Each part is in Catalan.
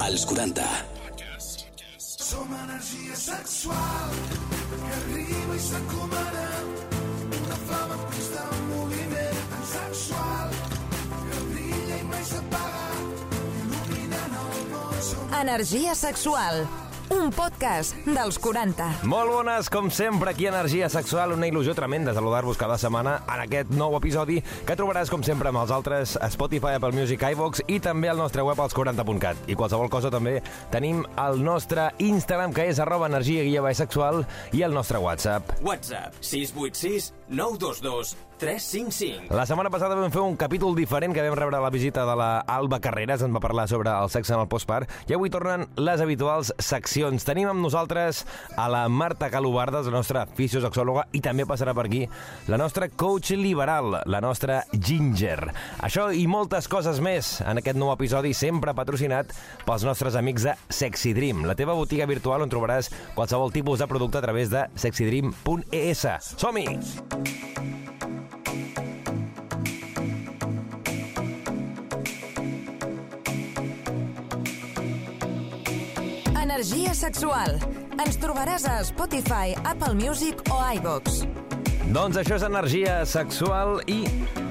Als 40. Som energia sexual que arriba i s'encomana una flama en moviment tan sexual que brilla i mai s'apaga il·luminant el món Energia sexual. Un podcast dels 40. Molt bones, com sempre, aquí a Energia Sexual. Una il·lusió tremenda saludar-vos cada setmana en aquest nou episodi que trobaràs, com sempre, amb els altres a Spotify, Apple Music, iVox i també al nostre web als 40.cat. I qualsevol cosa també tenim el nostre Instagram, que és arroba energia guia sexual, i el nostre WhatsApp. WhatsApp 686 922 355. La setmana passada vam fer un capítol diferent que vam rebre la visita de la Alba Carreras, ens va parlar sobre el sexe en el postpart, i avui tornen les habituals seccions. Tenim amb nosaltres a la Marta Calobardes, la nostra fisiosexòloga, i també passarà per aquí la nostra coach liberal, la nostra Ginger. Això i moltes coses més en aquest nou episodi, sempre patrocinat pels nostres amics de Sexy Dream, la teva botiga virtual on trobaràs qualsevol tipus de producte a través de sexydream.es. Som-hi! Energia sexual. Ens trobaràs a Spotify, Apple Music o iVox. Doncs això és energia sexual i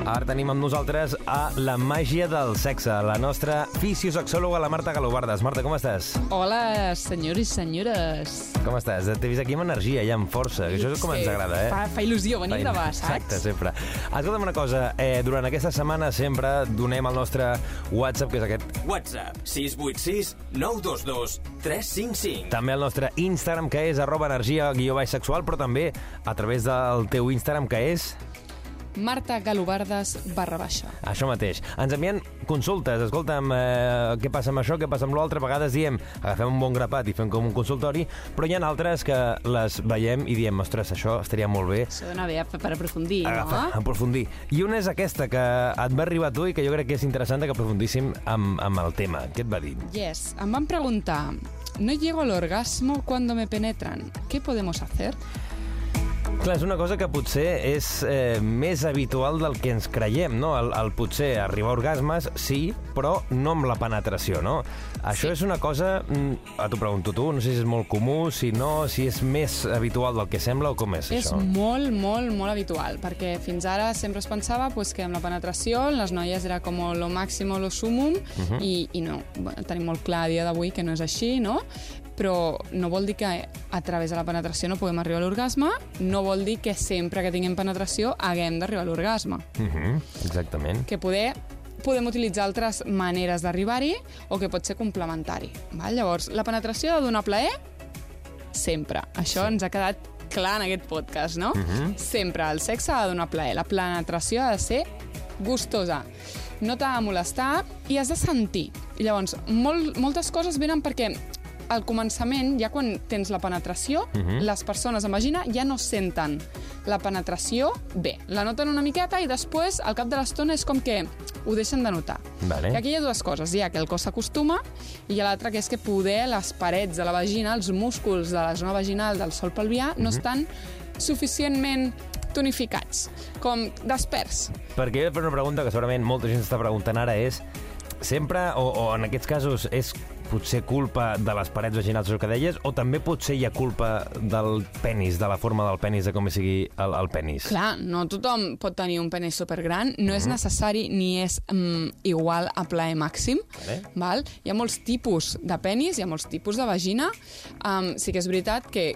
ara tenim amb nosaltres a la màgia del sexe, la nostra fisiosexòloga, la Marta Galobardes. Marta, com estàs? Hola, senyors i senyores. Com estàs? T'he vist aquí amb energia i amb força, que això és com ens agrada, eh? Fa, fa il·lusió venir a gravar, saps? Exacte, sempre. Escolta'm una cosa, eh, durant aquesta setmana sempre donem el nostre WhatsApp, que és aquest, WhatsApp 686 922 355. també el nostre Instagram, que és arroba energia guió baix sexual, però també a través del teu Instagram, que és Marta Galobardes barra baixa. Això mateix. Ens envien consultes. Escolta'm, eh, què passa amb això, què passa amb l'altre? A vegades diem, agafem un bon grapat i fem com un consultori, però hi ha altres que les veiem i diem, ostres, això estaria molt bé Això dona bé per aprofundir, agafar, no? aprofundir. I una és aquesta que et va arribar a tu i que jo crec que és interessant que aprofundíssim amb, amb el tema. Què et va dir? Yes, em van preguntar, no llego al orgasmo cuando me penetran, ¿qué podemos hacer? Clar, és una cosa que potser és eh, més habitual del que ens creiem, no? El, el potser arribar a orgasmes, sí, però no amb la penetració, no? Això Sí. és una cosa... mm, A t'ho pregunto tu, no sé si és molt comú, si no, si és més habitual del que sembla o com és, És això? molt, molt, molt habitual, perquè fins ara sempre es pensava pues, que amb la penetració les noies era com lo màxim o lo sumum, Mhm. i, i no, bueno, tenim molt clar a dia d'avui que no és així, no? Però no vol dir que a través de la penetració no puguem arribar a l'orgasme, no vol dir que sempre que tinguem penetració haguem d'arribar a l'orgasme. Uh -huh, exactament. Que poder podem utilitzar altres maneres d'arribar-hi o que pot ser complementari. Val? Llavors, la penetració ha de donar plaer sempre. Això sí. ens ha quedat clar en aquest podcast, no? Mhm. Sempre el sexe ha de donar plaer. La penetració ha de ser gustosa. No t'ha de molestar i has de sentir. Llavors, molt, moltes coses venen perquè al començament, ja quan tens la penetració, Mhm. les persones, imagina, ja no senten la penetració bé. La noten una miqueta i després, al cap de l'estona, és com que ho deixen de notar. Vale. I aquí hi ha dues coses. Hi ha que el cos s'acostuma i l'altra que és que poder les parets de la vagina, els músculs de la zona vaginal del sol pelvià no estan suficientment tonificats, com desperts. Perquè jo he de fer una pregunta que segurament molta gent està preguntant ara és sempre, o, o en aquests casos, és potser culpa de les parets vaginals, això que deies, o també potser hi ha culpa del penis, de la forma del penis, de com sigui el, el penis? Clar, no tothom pot tenir un pene supergran, no és necessari ni és mm, igual a plaer màxim. Vale. Val? Hi ha molts tipus de penis, hi ha molts tipus de vagina. Um, sí que és veritat que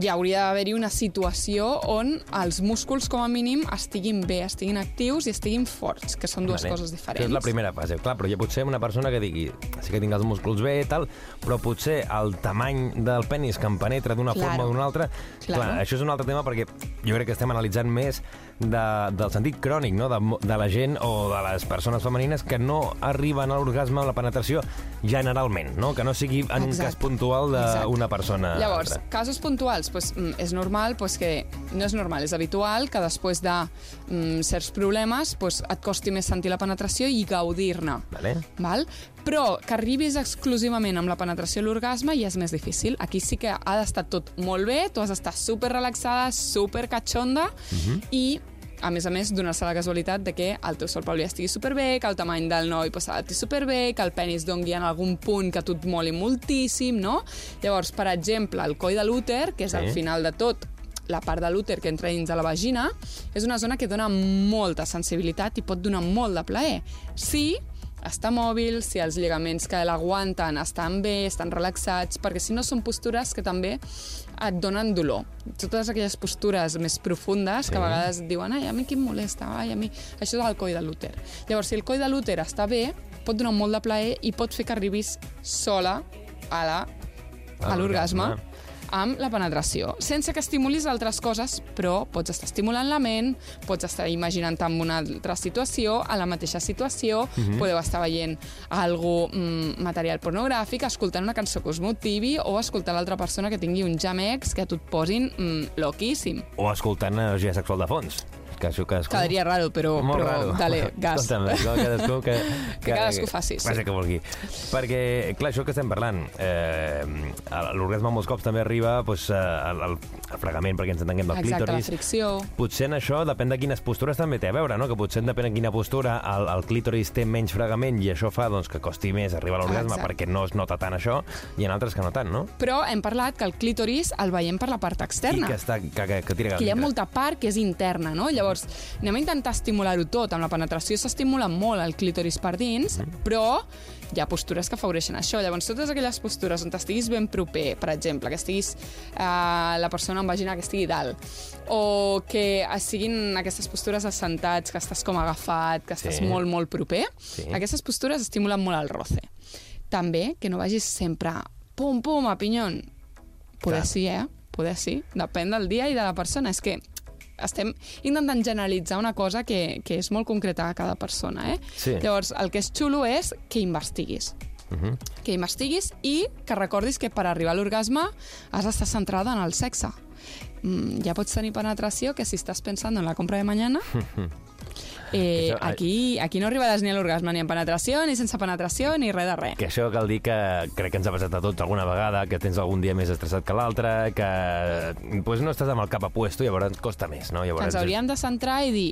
hi hauria d'haver-hi una situació on els músculs, com a mínim, estiguin bé, estiguin actius i estiguin forts, que són dues Vale. coses diferents. Això és la primera fase. Clar, però hi ha potser una persona que digui sí que tinc els músculs bé i tal, però potser el tamany del penis que em penetra d'una Claro. forma o d'una altra... Claro. Clar, això és un altre tema perquè jo crec que estem analitzant més de, del sentit crònic no? de, de la gent o de les persones femenines que no arriben a l'orgasme amb la penetració generalment, no? que no sigui en un Exacte. cas puntual d'una persona. Llavors, l'altra. casos puntuals, pues, mm, és normal pues, que... No és normal, és habitual que després de mm, certs problemes pues, et costi més sentir la penetració i gaudir-ne. Vale. Val? Però que arribis exclusivament amb la penetració a l'orgasme ja és més difícil. Aquí sí que ha d'estar tot molt bé, tu has d'estar super relaxada, super catxonda Mhm. i a més a més, donar-se la casualitat de que el teu sol pelvià estigui superbé, que el tamany del noi pues, estigui superbé, que el penis dongui en algun punt que tu et moli moltíssim, no? Llavors, per exemple, el coll de l'úter, que és Sí. al final de tot la part de l'úter que entra dins de la vagina, és una zona que dona molta sensibilitat i pot donar molt de plaer. Si està mòbil, si els lligaments que l'aguanten estan bé, estan relaxats, perquè si no són postures que també et donen dolor. Totes aquelles postures més profundes que a vegades et diuen ai, a mi qui em molesta, ai, a mi... Això és el coll de l'úter. Llavors, si el coll de l'úter està bé, pot donar molt de plaer i pot fer que arribis sola a la a l'orgasme amb la penetració, sense que estimulis altres coses, però pots estar estimulant la ment, pots estar imaginant-te en una altra situació, a la mateixa situació, podeu estar veient algú, mm, material pornogràfic, escoltant una cançó que us motivi o escoltar l'altra persona que tingui un jamex que a tu et posin mm, loquíssim. O escoltant energia sexual de fons. Que això cadascú... Quedaria raro, però, Molt però raro. dale, gas. Escolta'm, això cadascú que... Que cadascú faci, sí. El que vulgui. Perquè, clar, això que estem parlant, eh, l'orgasme molts cops també arriba pues, eh, al, al, al fregament, perquè ens entenguem del Exacte, la clítoris. fricció. Potser en això depèn de quines postures també té a veure, no? Que potser depèn de quina postura el, el clítoris té menys fregament i això fa doncs, que costi més arribar a l'orgasme perquè no es nota tant això, i en altres que no tant, no? Però hem parlat que el clítoris el veiem per la part externa. I que, està, que, que, que tira que hi ha molta part que és interna, no? Llavors, anem a intentar estimular-ho tot. Amb la penetració s'estimula molt el clítoris per dins, però hi ha postures que afavoreixen això. Llavors, totes aquelles postures on estiguis ben proper, per exemple, que estiguis eh, la persona amb vagina que estigui dalt, o que siguin aquestes postures assentats, que estàs com agafat, que estàs Sí. molt, molt proper, Sí. aquestes postures estimulen molt el roce. També que no vagis sempre pum, pum, a pinyon. Poder Clar. sí, eh? Poder sí. Depèn del dia i de la persona. És que estem intentant generalitzar una cosa que, que és molt concreta a cada persona, eh? Sí. Llavors, el que és xulo és que investiguis. Uh -huh. Que investiguis i que recordis que per arribar a l'orgasme has d'estar centrada en el sexe. Mm, ja pots tenir penetració que si estàs pensant en la compra de mañana... Eh, Això, aquí, aquí no arribaràs ni a l'orgasme ni en penetració, ni sense penetració, ni res de res. Que això cal dir que crec que ens ha passat a tots alguna vegada, que tens algun dia més estressat que l'altre, que pues, no estàs amb el cap a puesto i llavors et costa més, no? que Llavors, ens hauríem de centrar i dir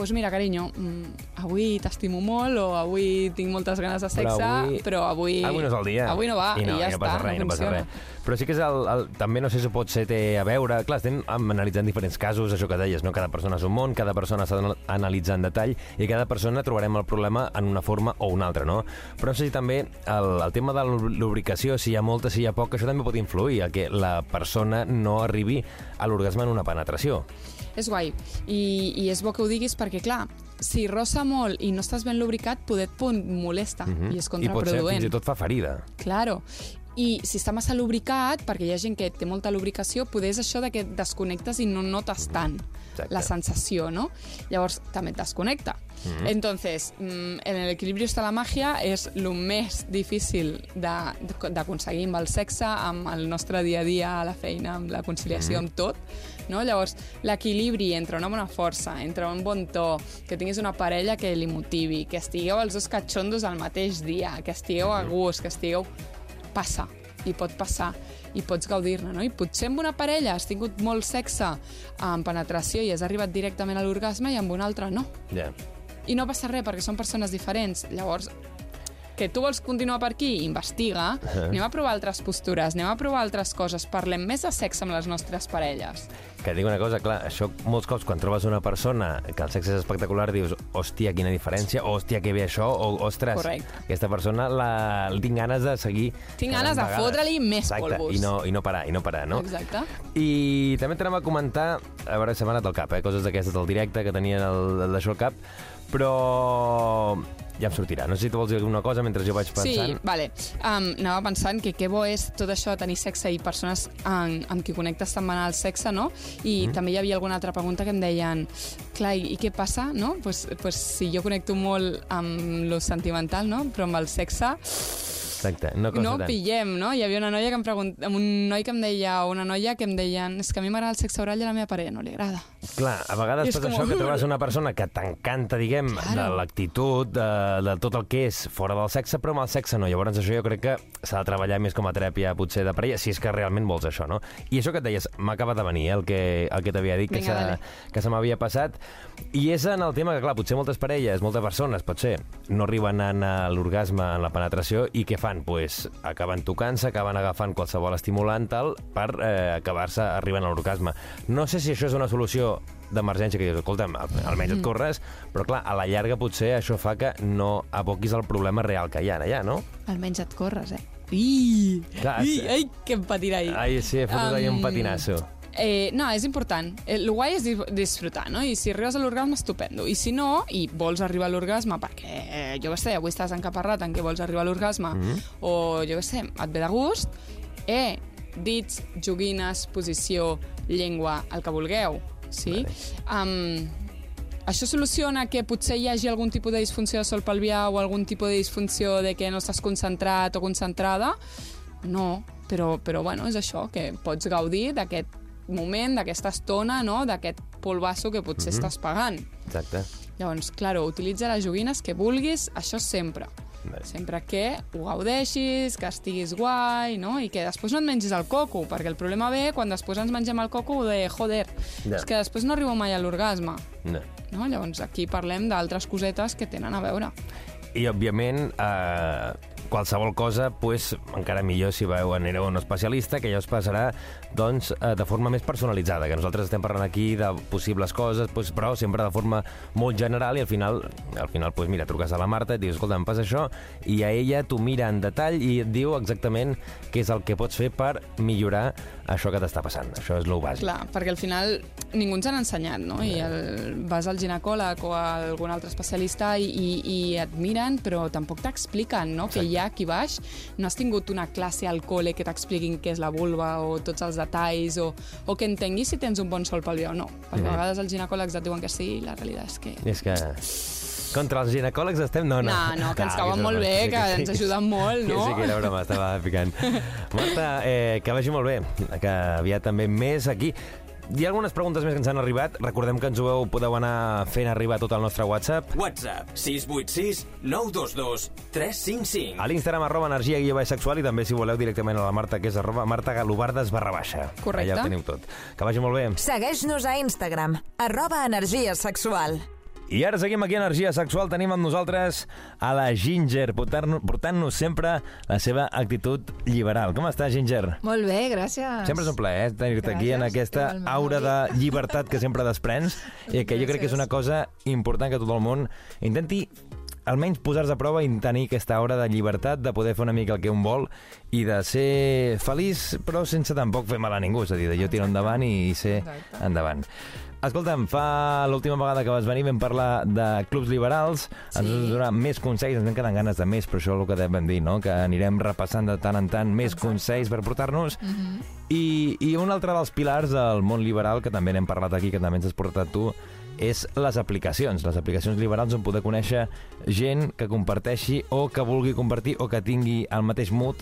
pues mira, carinyo, mm, avui t'estimo molt o avui tinc moltes ganes de sexe, Però avui- però avui... Avui no és el dia. Avui no va, I no, i ja i no està, passa res, no no passa res. Però sí que és el, el, també no sé si pot ser té a veure... Clar, estem analitzant diferents casos, això que deies, no? Cada persona és un món, cada persona s'ha d'analitzar en detall i cada persona trobarem el problema en una forma o una altra, no? Però no sé si també el, el tema de la lubricació, si hi ha molta, si hi ha poca, això també pot influir a que la persona no arribi a l'orgasme en una penetració. És guai. I, I és bo que ho diguis perquè, clar, si rossa molt i no estàs ben lubricat, poder et molesta Mhm. i és I potser contraproduent. fins i tot fa ferida. Claro. I si està massa lubricat, perquè hi ha gent que té molta lubricació, poder és això de que et desconnectes i no notes tant Exacte. la sensació, no? Llavors, també et desconnecta. Mhm. Entonces, mm, en el equilibrio està la màgia, és el més difícil d'aconseguir amb el sexe, amb el nostre dia a dia, a la feina, amb la conciliació, Mhm. amb tot. No? Llavors, l'equilibri entre una bona força, entre un bon to, que tinguis una parella que li motivi, que estigueu els dos catxondos al mateix dia, que estigueu a gust, que estigueu... Passa, i pot passar, i pots gaudir-ne, no? I potser amb una parella has tingut molt sexe amb penetració i has arribat directament a l'orgasme i amb una altra no. Ja. I no passa res, perquè són persones diferents. Llavors, que tu vols continuar per aquí, investiga, anem a provar altres postures, anem a provar altres coses, parlem més de sexe amb les nostres parelles. Que dic una cosa, clar, això molts cops quan trobes una persona que el sexe és espectacular dius, hòstia, quina diferència, hòstia, que bé això, o ostres, Correcte. aquesta persona la, tinc ganes de seguir... Tinc ganes de fotre-li més Exacte, polvos. I no, I no parar, i no parar, no? Exacte. I també t'anem a comentar, a veure, se m'ha anat al cap, eh? coses d'aquestes del directe que tenien el, el d'això al cap, però ja em sortirà. No sé si tu vols dir alguna cosa mentre jo vaig pensant. Sí, vale. Um, anava pensant que que bo és tot això, tenir sexe i persones amb, amb qui connectes tan banal el sexe, no? I mm. també hi havia alguna altra pregunta que em deien clar, i, i què passa, no? Pues, pues si jo connecto molt amb lo sentimental, no? Però amb el sexe Exacte, no costa no tant. pillem, no? Hi havia una noia que em pregunt... un noi que em deia, o una noia que em deien és que a mi m'agrada el sexe oral i a la meva parella no li agrada. Clar, a vegades És passa com- això que trobes una persona que t'encanta, diguem, Claro. de l'actitud, de, de tot el que és fora del sexe, però amb el sexe no. Llavors això jo crec que s'ha de treballar més com a teràpia, potser de parella, si és que realment vols això, no? I això que et deies, m'ha acabat de venir, eh, el que, el que t'havia dit, que, Vinga, s'ha- dale. que se m'havia passat. I és en el tema que, clar, potser moltes parelles, moltes persones, potser, no arriben a l'orgasme en la penetració i què fan? Pues, acaben tocant-se, acaben agafant qualsevol estimulant tal, per eh, acabar-se arribant a l'orgasme. No sé si això és una solució d'emergència que dius, escolta'm, al- almenys Mm. et corres, però clar, a la llarga potser això fa que no aboquis el problema real que hi ha allà, no? Almenys et corres, eh? Ii, Clar, ii, ai, que em patirà ahir. Ai, sí, he fotut ahir un patinasso. Eh, no, és important. El guai és di- disfrutar, no? I si arribes a l'orgasme, estupendo. I si no, i vols arribar a l'orgasme perquè, eh, jo què sé, avui estàs encaparrat en què vols arribar a l'orgasme, Mhm. o jo què sé, et ve de gust, eh, dits, joguines, posició, llengua, el que vulgueu, sí? Um, això soluciona que potser hi hagi algun tipus de disfunció de sol pelvià o algun tipus de disfunció de que no estàs concentrat o concentrada? No, però, però bueno, és això, que pots gaudir d'aquest moment, d'aquesta estona, no? d'aquest polvasso que potser estàs pagant. Exacte. Llavors, claro, utilitza les joguines que vulguis, això sempre. Bé. Sempre que ho gaudeixis, que estiguis guai, no? I que després no et mengis el coco, perquè el problema ve quan després ens mengem el coco de joder, Ja. és que després no arribo mai a l'orgasme. No. No? Llavors aquí parlem d'altres cosetes que tenen a veure. I, òbviament, eh, qualsevol cosa, pues, encara millor si veu anireu a un especialista, que ja us passarà doncs, eh, de forma més personalitzada, que nosaltres estem parlant aquí de possibles coses, pues, però sempre de forma molt general i al final, al final pues, mira, truques a la Marta i et dius, escolta, em passa això, i a ella t'ho mira en detall i et diu exactament què és el que pots fer per millorar això que t'està passant. Això és lo bàsic. Clar, perquè al final ningú ens han ensenyat, no? I el, vas al ginecòleg o a algun altre especialista i, i, i et miren, però tampoc t'expliquen, no? Que ja aquí baix no has tingut una classe al col·le que t'expliquin què és la vulva o tots els detalls o, o que entenguis si tens un bon sol pel o no. Perquè a vegades els ginecòlegs et diuen que sí i la realitat és que... I és que... Contra els ginecòlegs estem... No, no. No, no, que ens cauen molt bé, que sí, ens ajuden molt, no? Que sí que era broma, estava picant. Marta, eh, que vagi molt bé, que aviat també més aquí. Hi ha algunes preguntes més que ens han arribat. Recordem que ens ho veu, podeu anar fent arribar tot al nostre WhatsApp. WhatsApp 686 922 355. A l'Instagram arroba energia guia baix sexual i també si voleu directament a la Marta, que és arroba Marta Galobardes barra baixa. Correcte. Allà ho teniu tot. Que vagi molt bé. Segueix-nos a Instagram, arroba energia sexual. I ara seguim aquí a Energia Sexual. Tenim amb nosaltres a la Ginger, portant- portant-nos sempre la seva actitud liberal. Com està, Ginger? Molt bé, gràcies. Sempre és un plaer eh, tenir-te aquí en aquesta igualment, aura de llibertat que sempre desprens i que jo crec que és una cosa important que tot el món intenti almenys posar-se a prova i tenir aquesta hora de llibertat, de poder fer una mica el que un vol i de ser feliç, però sense tampoc fer mal a ningú, és a dir, de jo tiro endavant i ser Exacte. endavant. Escolta'm, fa l'última vegada que vas venir vam parlar de clubs liberals, ens Sí. vas donar més consells, ens vam quedar amb ganes de més, però això és el que devem dir, no? que anirem repassant de tant en tant més consells per portar-nos. Mhm. I, I un altre dels pilars del món liberal, que també n'hem parlat aquí, que també ens has portat tu, és les aplicacions. Les aplicacions liberals on poder conèixer gent que comparteixi o que vulgui compartir o que tingui el mateix mood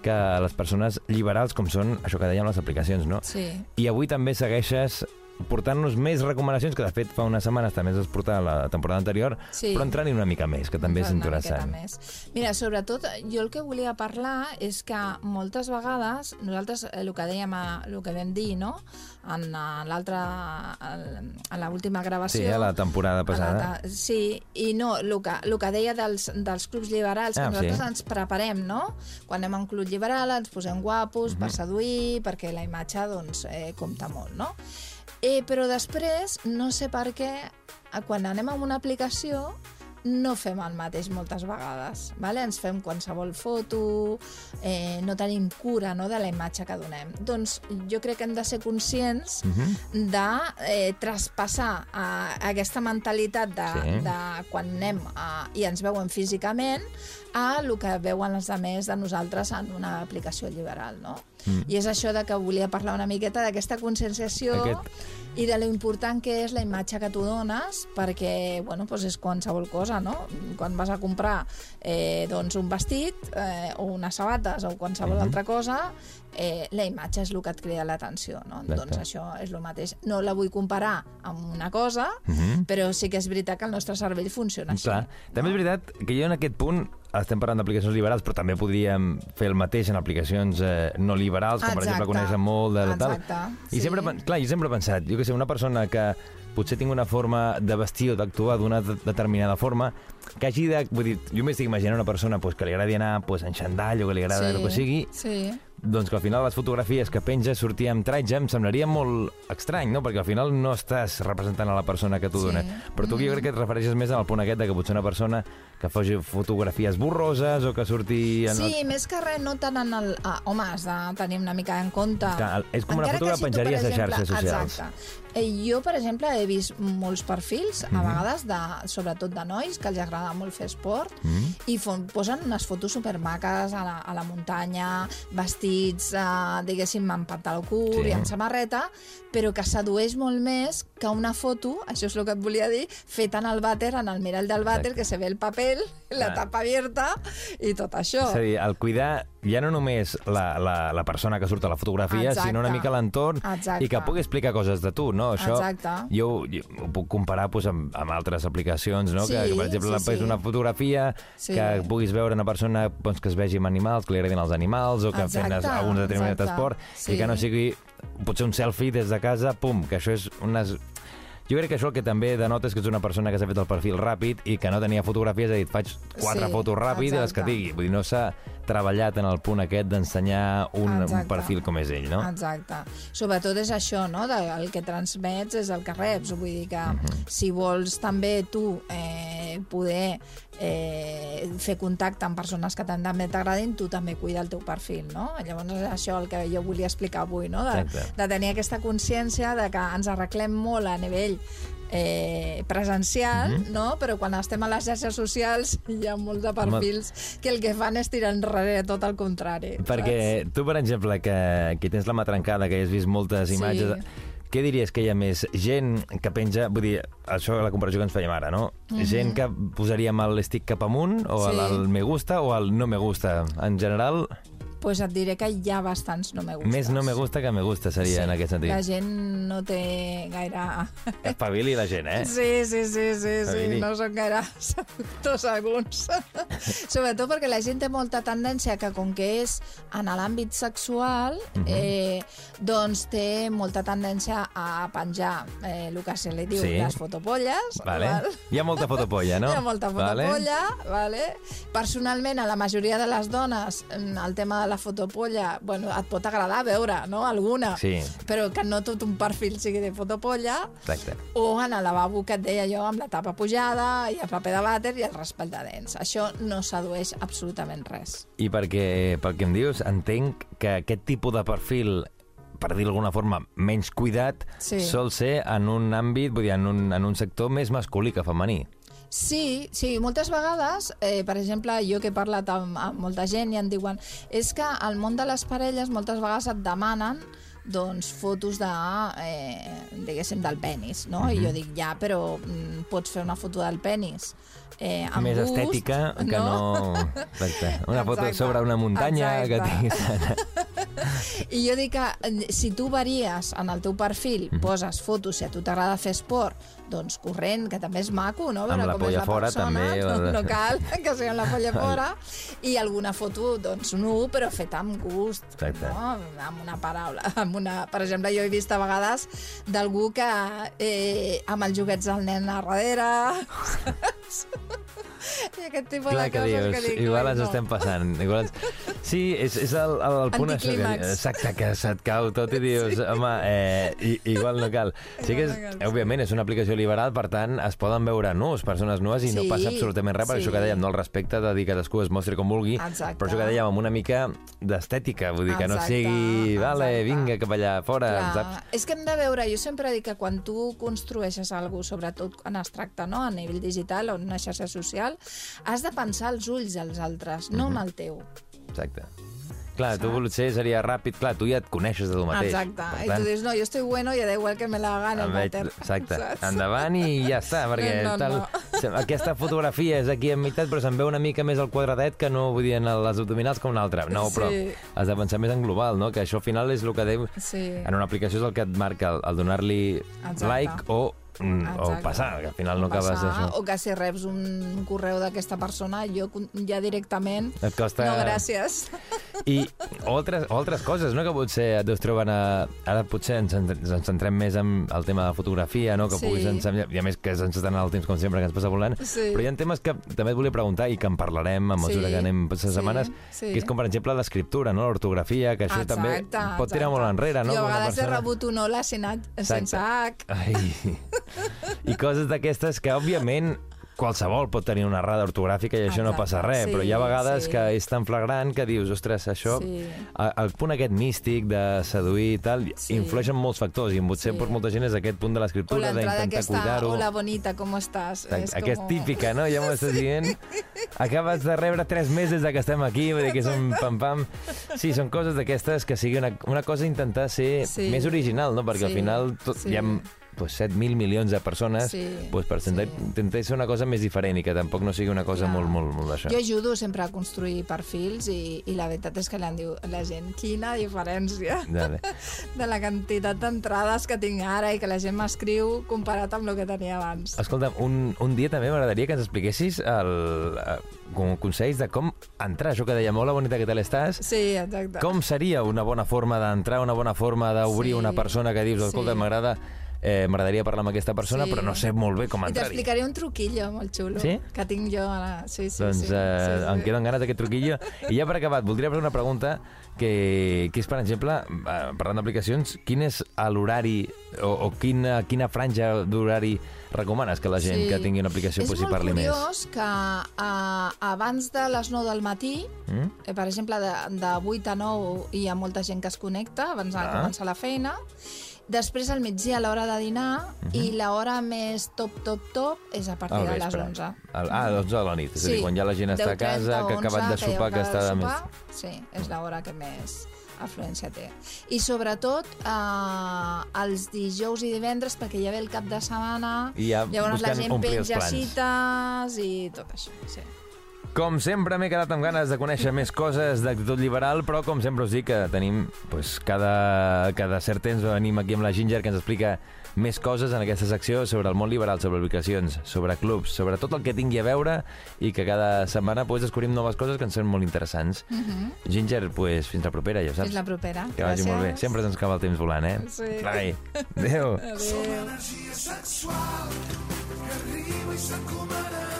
que les persones liberals, com són això que dèiem les aplicacions, no? Sí. I avui també segueixes portant-nos més recomanacions, que de fet fa unes setmanes també ens has portat la temporada anterior, Sí. però entrant-hi una mica més, que també és interessant. Més. Mira, sobretot, jo el que volia parlar és que moltes vegades, nosaltres, eh, el que dèiem, el que vam dir, no?, en eh, l'altra, en l'última gravació... Sí, a la temporada la passada. ta- Sí, i no, el que, el que deia dels, dels clubs liberals, que Ah, nosaltres sí. ens preparem, no? Quan anem a un club liberal ens posem guapos Mhm. per seduir, perquè la imatge, doncs, eh, compta molt, no? Eh, però després, no sé per què, eh, quan anem a una aplicació, no fem el mateix moltes vegades. Vale? Ens fem qualsevol foto, eh, no tenim cura no, de la imatge que donem. Doncs jo crec que hem de ser conscients Mhm. de eh, traspassar eh, aquesta mentalitat de, Sí. de quan anem a, i ens veuen físicament a el que veuen els altres de nosaltres en una aplicació liberal. No? Mm. I és això de que volia parlar una miqueta d'aquesta conscienciació Aquest- i de lo important que és la imatge que tu dones perquè, bueno, doncs és qualsevol cosa. no? Quan vas a comprar eh, doncs un vestit eh, o unes sabates o qualsevol Mhm. altra cosa, eh, la imatge és el que et crida l'atenció, no? Exacte. Doncs això és el mateix. No la vull comparar amb una cosa, però sí que és veritat que el nostre cervell funciona així. Clar. També és veritat que jo en aquest punt estem parlant d'aplicacions liberals, però també podríem fer el mateix en aplicacions eh, no liberals, com per Exacte. exemple coneixen molt de tal. I sí. sempre, clar, jo sempre he pensat, jo que sé, una persona que potser tingui una forma de vestir o d'actuar d'una de- determinada forma, que hagi de... Vull dir, jo m'estic imaginant una persona pues, que li agradi anar pues, en xandall o que li agrada el que sigui, Sí, doncs que al final les fotografies que penja sortir amb tratge em semblaria molt estrany, no? Perquè al final no estàs representant a la persona que t'ho Sí. Dona. Però tu jo crec que et refereixes més al punt aquest de que potser una persona que faci fotografies borroses o que surti... En Sí, més que res, no tant en el... Ah, home, has de tenir una mica en compte... Que el- és com una Encara foto que tu, penjaries per a xarxes socials. Exacte. Eh, jo, per exemple, he vist molts perfils, Mhm. a vegades, de, sobretot de nois, que els agrada molt fer esport, Mhm. i fon, posen unes fotos supermaques a la, a la muntanya, vestits, eh, diguéssim, amb pantaló curt Sí. i amb samarreta, però que sedueix molt més que una foto, això és el que et volia dir, feta en el vàter, en el mirall del vàter, Exacte. que se ve el paper, la tapa abierta i tot això. És a dir, el cuidar ja no només la, la, la persona que surt a la fotografia, Exacte. sinó una mica l'entorn i que pugui explicar coses de tu, no? Això Exacte. jo, jo ho puc comparar pues, amb, amb altres aplicacions, no? Sí, que, que, per exemple, sí, és sí. una fotografia Sí. que puguis veure una persona doncs, que es vegi amb animals, que li agradin els animals o que Exacte, fent algun determinat exacte. esport Sí. i que no sigui potser un selfie des de casa, pum, que això és unes... Jo crec que això el que també denota és que és una persona que s'ha fet el perfil ràpid i que no tenia fotografies, ha dit, faig quatre Sí, fotos ràpid i les que exacte. digui. Vull dir, no s'ha treballat en el punt aquest d'ensenyar un, un perfil com és ell, no? Exacte. Sobretot és això, no? De, el que transmets és el que reps. Vull dir que Mhm. si vols també tu eh, poder eh, fer contacte amb persones que també t'agradin, tu també cuida el teu perfil, no? Llavors és això el que jo volia explicar avui, no? De, Exacte. de tenir aquesta consciència de que ens arreglem molt a nivell eh, presencial, Mhm. no? però quan estem a les xarxes socials hi ha molts de perfils que el que fan és tirar enrere tot el contrari. Perquè tu, per exemple, que, que tens la mà trencada, que has vist moltes Sí. imatges... Què diries que hi ha més? Gent que penja... Vull dir, això és la comparació que ens fèiem ara, no? Gent que posaríem el stick cap amunt, o. Sí. el, el me gusta, o el no me gusta. En general, pues et diré que hi ha bastants no me gustes. més no me gusta que me gusta seria en aquest sentit. La gent no té gaire... Espavili la gent, eh? Sí, sí, sí, sí, sí. No són gaire seductors alguns. Sobretot perquè la gent té molta tendència que com que és en l'àmbit sexual, Mhm. eh, doncs té molta tendència a penjar eh, el que se li diu Sí. les fotopolles. Vale. val? Hi ha molta fotopolla, no? Hi ha molta Vale. fotopolla, vale. Personalment, a la majoria de les dones, el tema de la fotopolla, bueno, et pot agradar veure, no?, alguna. Sí. Però que no tot un perfil sigui de fotopolla. Exacte. O en el lavabo que et deia jo, amb la tapa pujada, i el paper de vàter i el raspall de dents. Això no sedueix absolutament res. I perquè, pel que em dius, entenc que aquest tipus de perfil per dir d'alguna forma, menys cuidat, Sí. sol ser en un àmbit, vull dir, en un, en un sector més masculí que femení. Sí, sí, moltes vegades, eh, per exemple, jo que he parlat amb, amb molta gent i em diuen és que al món de les parelles moltes vegades et demanen doncs, fotos de, eh, diguéssim, del penis, no? I jo Mhm. dic, ja, però mm, pots fer una foto del penis eh, amb més gust, estètica que no... Exacte. Una foto Exacte. sobre una muntanya que Exacte. tinguis... I jo dic que eh, si tu varies en el teu perfil, Mhm. poses fotos, si a tu t'agrada fer esport, doncs corrent, que també és maco, no? Veure Amb la com és polla la fora, persona, també, No, no cal que sigui amb la polla fora. I alguna foto, doncs, nu, però feta amb gust, Exacte. no? Amb una paraula, amb una... Per exemple, jo he vist a vegades d'algú que eh, amb els joguets del nen a darrere... I aquest tipus Clar de que coses dius, que dic... igual "Ui, ens no". estem passant. Igual... ens- Sí, és, és el, el, el punt això que, Anticlímax. exacte, que se't cau tot i dius, home, eh, i, igual no cal. Sí que és, no cal, sí. òbviament, és una aplicació liberal, per tant, es poden veure nus, persones nues, i no Sí, passa absolutament res, per sí. això que dèiem, no el respecte de dir que cadascú es mostri com vulgui, Exacte. però això que dèiem, amb una mica d'estètica, vull dir, que no Exacte, sigui, vale, exacte. vinga, cap allà fora, Clar, saps? és que hem de veure, jo sempre dic que quan tu construeixes alguna cosa, sobretot quan es tracta no? a nivell digital o en una xarxa social, has de pensar els ulls dels altres, no Mhm. amb el teu. Exacte. Clar, tu potser seria ràpid. Clar, tu ja et coneixes de tu mateix. Exacte. Per I tu dius, no, jo estoy bueno i da igual que me la hagan el váter. Exacte. Saps? Endavant i ja està, perquè No, no, tal, no. aquesta fotografia és aquí en meitat, però se'n veu una mica més el quadradet que no, vull dir, en les abdominals com una altra. No, però Sí. has de pensar més en global, no? Que això al final és el que deu... Sí. En una aplicació és el que et marca el, el donar-li like o, mm, o Exacte. passar, que al final no acabes Passar, d'això. O que si reps un correu d'aquesta persona, jo ja directament... Et costa... No, gràcies. I o altres, o altres coses, no?, que potser et deus treure... A... Ara potser ens, ens centrem més en el tema de la fotografia, no?, que Sí. puguis ensenyar... I a més que se'ns està anant el temps, com sempre, que ens passa volant. Sí. Però hi ha temes que també et volia preguntar i que en parlarem a mesura Sí, que anem passant sí, setmanes, sí. que és com, per exemple, l'escriptura, no?, l'ortografia, que això Exacte, també pot tirar exacte. molt enrere, no?, Jo a vegades he persona. rebut un hola sense H. Ai. I coses d'aquestes que, òbviament, qualsevol pot tenir una errada ortogràfica i això no Exacte, passa res, sí, però hi ha vegades sí. que és tan flagrant que dius, ostres, això, Sí. el punt aquest místic de seduir i tal, Sí. influeix en molts factors i potser Sí. per molta gent és aquest punt de l'escriptura, d'intentar cuidar-ho. hola bonita, com estàs? És Aquesta com- típica, no? Ja m'ho estàs dient. Acabes de rebre tres mesos de que estem aquí, vull dir que és un pam-pam. Sí, són coses d'aquestes que sigui una, una cosa intentar ser Sí. més original, no? Perquè al Sí, final tot, sí. hi ha pues, 7.000 milions de persones Sí, pues, per intentar, sí. intentar ser una cosa més diferent i que tampoc no sigui una cosa Clar. molt, molt, molt d'això. Jo ajudo sempre a construir perfils i, i la veritat és que li diu la gent quina diferència Dale. de la quantitat d'entrades que tinc ara i que la gent m'escriu comparat amb el que tenia abans. Escolta'm, un, un dia també m'agradaria que ens expliquessis el, eh, com consells de com entrar, això que deia, molt bonita que tal estàs, Sí, exacte. Com seria una bona forma d'entrar, una bona forma d'obrir Sí. una persona que dius, escolta, Sí. m'agrada, eh, m'agradaria parlar amb aquesta persona, Sí. però no sé molt bé com I entrar-hi. t'explicaré un truquillo molt xulo Sí? que tinc jo ara. Sí, sí, Doncs sí, eh, sí, sí. em queden ganes d'aquest truquillo. I ja per acabat, voldria fer una pregunta que, que és, per exemple, eh, parlant d'aplicacions, quin és l'horari o, o quina, quina franja d'horari recomanes que la gent Sí. que tingui una aplicació és molt parli més? curiós que uh, abans de les 9 del matí, Mm? eh, per exemple, de, de 8 a 9 hi ha molta gent que es connecta abans de Ah. començar la feina. Després, al migdia, a l'hora de dinar, i l'hora més top, top, top és a partir de les vespre. 11. Al, ah, a les 11 de la nit. És a dir, quan ja la gent està a 10:30 casa, o que ha acabat 11, de que sopar, que acaba està de de més... Sí, és l'hora que més afluència té. I sobretot eh, els dijous i divendres, perquè ja ve el cap de setmana, I ja llavors la gent penja plans. cites i tot això. Sí. Com sempre, m'he quedat amb ganes de conèixer més coses d'actitud liberal, però com sempre us dic que tenim, pues, cada, cada cert temps venim aquí amb la Ginger que ens explica més coses en aquesta secció sobre el món liberal, sobre aplicacions, sobre clubs, sobre tot el que tingui a veure i que cada setmana pues, descobrim noves coses que ens són molt interessants. Ginger, pues, fins la propera, ja ho saps. Fins la propera. Que vagi molt bé. Sempre se'ns acaba el temps volant, eh? Sí. Ai, adéu. Som energia sexual que arriba i s'encomana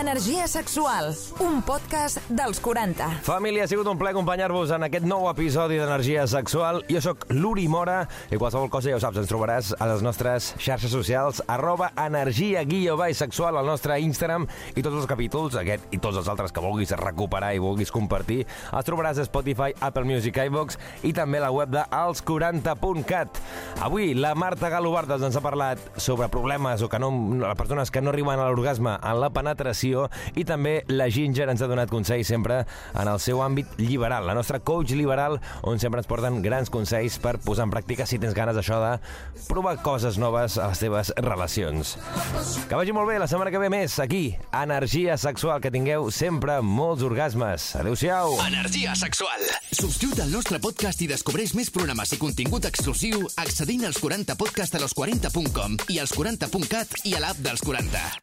Energia sexual, un podcast dels 40. Família, ha sigut un plaer acompanyar-vos en aquest nou episodi d'Energia Sexual. Jo sóc l'Uri Mora i qualsevol cosa, ja ho saps, ens trobaràs a les nostres xarxes socials arroba energia guió sexual al nostre Instagram i tots els capítols, aquest i tots els altres que vulguis recuperar i vulguis compartir, els trobaràs a Spotify, Apple Music, iVox i també a la web de als40.cat. Avui la Marta Galobardes ens ha parlat sobre problemes o que no, persones que no arriben a l'orgasme en la penetració i també la Ginger ens ha donat consells sempre en el seu àmbit liberal, la nostra coach liberal, on sempre ens porten grans consells per posar en pràctica si tens ganes això de provar coses noves a les teves relacions. Que vagi molt bé, la setmana que ve més, aquí, Energia Sexual, que tingueu sempre molts orgasmes. Adéu-siau! Energia sexual. Subscriu't al nostre podcast i descobreix més programes i contingut exclusiu accedint als 40podcast a los40.com i als 40.cat i a l'app dels 40.